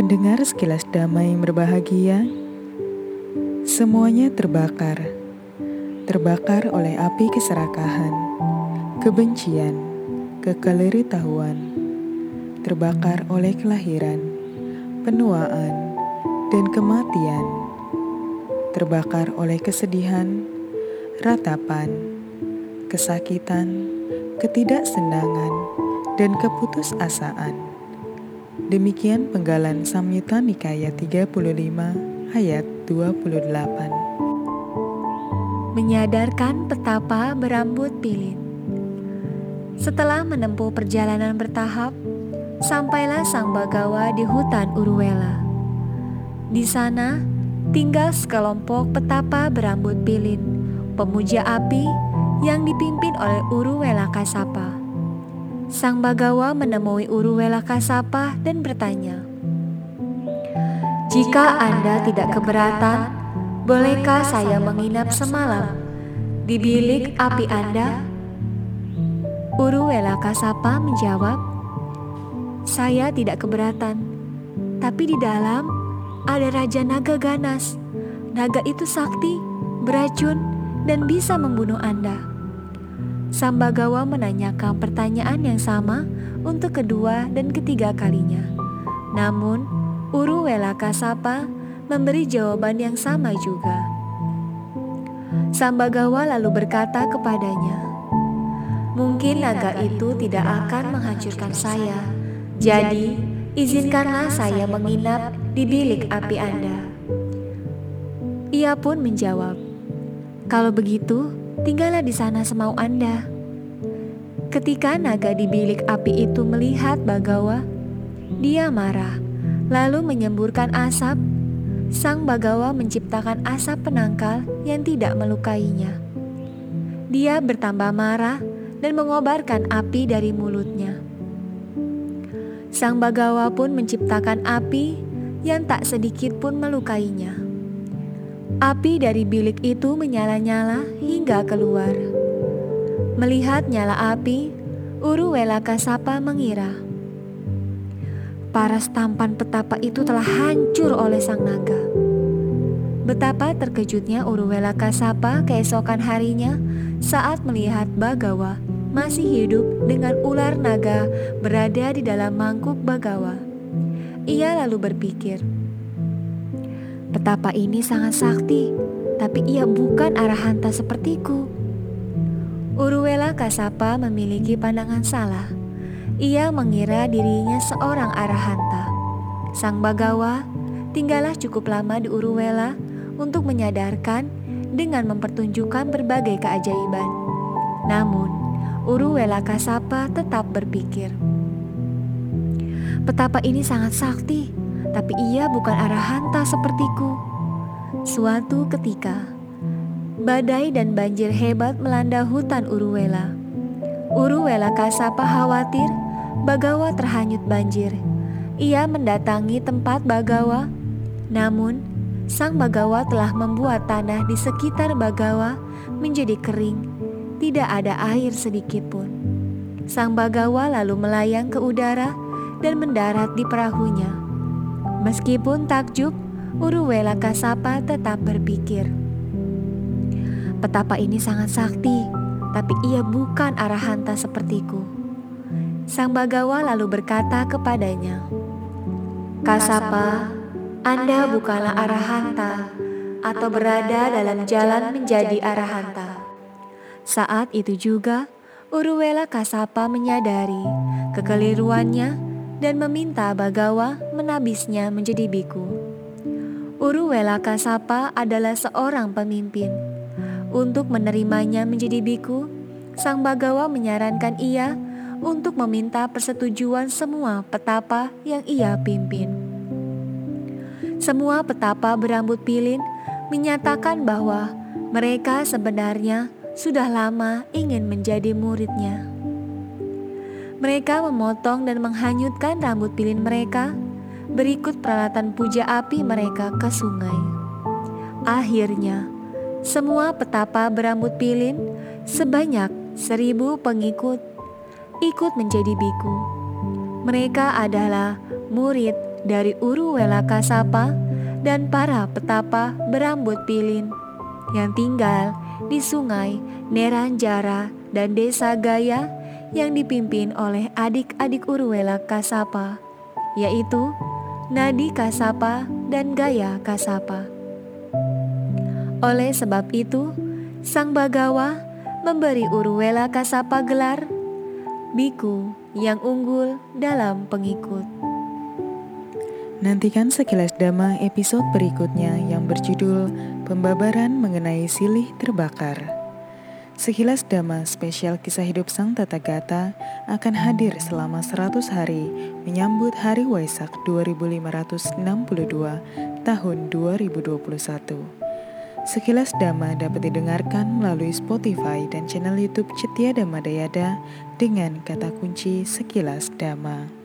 Pendengar sekilas damai berbahagia, semuanya terbakar. Terbakar oleh api keserakahan, kebencian, tahuan, terbakar oleh kelahiran, penuaan, dan kematian, terbakar oleh kesedihan, ratapan, kesakitan, ketidaksenangan, dan keputusasaan. Demikian penggalan Samyuta Nikaya 35 ayat 28. Menyadarkan petapa berambut pilin. Setelah menempuh perjalanan bertahap, sampailah Sang Bagawa di hutan Urwela. Di sana, tinggal sekelompok petapa berambut pilin, pemuja api yang dipimpin oleh Uruwela Kasapa. Sang Bagawa menemui Uruwela Kasapa dan bertanya, "Jika Anda tidak keberatan, bolehkah saya menginap semalam di bilik api Anda?" Uruwela Kasapa menjawab, "Saya tidak keberatan, tapi di dalam ada Raja Naga Ganas. Naga itu sakti, beracun, dan bisa membunuh Anda. Sambagawa menanyakan pertanyaan yang sama untuk kedua dan ketiga kalinya. Namun, Uruwela Kasapa memberi jawaban yang sama juga. Sambagawa lalu berkata kepadanya, "Mungkin naga itu tidak akan menghancurkan saya, jadi izinkanlah saya menginap di bilik api Anda. Ia pun menjawab, "Kalau begitu, tinggallah di sana semau Anda." Ketika naga di bilik api itu melihat Bagawa, dia marah, lalu menyemburkan asap. Sang Bagawa menciptakan asap penangkal yang tidak melukainya. Dia bertambah marah dan mengobarkan api dari mulutnya. Sang Bagawa pun menciptakan api yang tak sedikit pun melukainya. Api dari bilik itu menyala-nyala hingga keluar. Melihat nyala api, Uruwela Kasapa mengira paras tampan petapa itu telah hancur oleh sang naga. Betapa terkejutnya Uruwela Kasapa keesokan harinya saat melihat Bagawa masih hidup dengan ular naga berada di dalam mangkuk bagawa. Ia lalu berpikir, "Petapa ini sangat sakti, tapi ia bukan arahanta sepertiku." Uruwela Kasapa memiliki pandangan salah. Ia mengira dirinya seorang arahanta. Sang Bagawa tinggallah cukup lama di Uruwela untuk menyadarkan dengan mempertunjukkan berbagai keajaiban. Namun, Uruwela Kasapa tetap berpikir. Petapa ini sangat sakti, tapi ia bukan arahanta sepertiku. Suatu ketika, badai dan banjir hebat melanda hutan Uruwela. Uruwela Kasapa khawatir Bagawa terhanyut banjir. Ia mendatangi tempat Bagawa, namun sang Bagawa telah membuat tanah di sekitar Bagawa menjadi kering tidak ada air sedikit pun. Sang Bagawa lalu melayang ke udara dan mendarat di perahunya. Meskipun takjub, Uruwela Kasapa tetap berpikir. Petapa ini sangat sakti, tapi ia bukan arahanta sepertiku. Sang Bagawa lalu berkata kepadanya, Kasapa, Anda bukanlah arahanta atau berada dalam jalan menjadi arahanta. Saat itu juga, Uruwela Kasapa menyadari kekeliruannya dan meminta Bagawa menabisnya menjadi biku. Uruwela Kasapa adalah seorang pemimpin. Untuk menerimanya menjadi biku, Sang Bagawa menyarankan ia untuk meminta persetujuan semua petapa yang ia pimpin. Semua petapa berambut pilin menyatakan bahwa mereka sebenarnya sudah lama ingin menjadi muridnya. Mereka memotong dan menghanyutkan rambut pilin mereka, berikut peralatan puja api mereka ke sungai. Akhirnya, semua petapa berambut pilin sebanyak seribu pengikut ikut menjadi biku. Mereka adalah murid dari Uruwela Kasapa dan para petapa berambut pilin yang tinggal di sungai Neranjara dan desa Gaya yang dipimpin oleh adik-adik Uruwela Kasapa, yaitu Nadi Kasapa dan Gaya Kasapa. Oleh sebab itu, Sang Bagawa memberi Uruwela Kasapa gelar Biku yang unggul dalam pengikut. Nantikan sekilas dhamma episode berikutnya yang berjudul Pembabaran mengenai silih terbakar. Sekilas dhamma spesial kisah hidup Sang Tata Gata akan hadir selama 100 hari menyambut Hari Waisak 2562 tahun 2021. Sekilas Dhamma dapat didengarkan melalui Spotify dan channel YouTube Cetia Dhamma Dayada dengan kata kunci Sekilas Dhamma.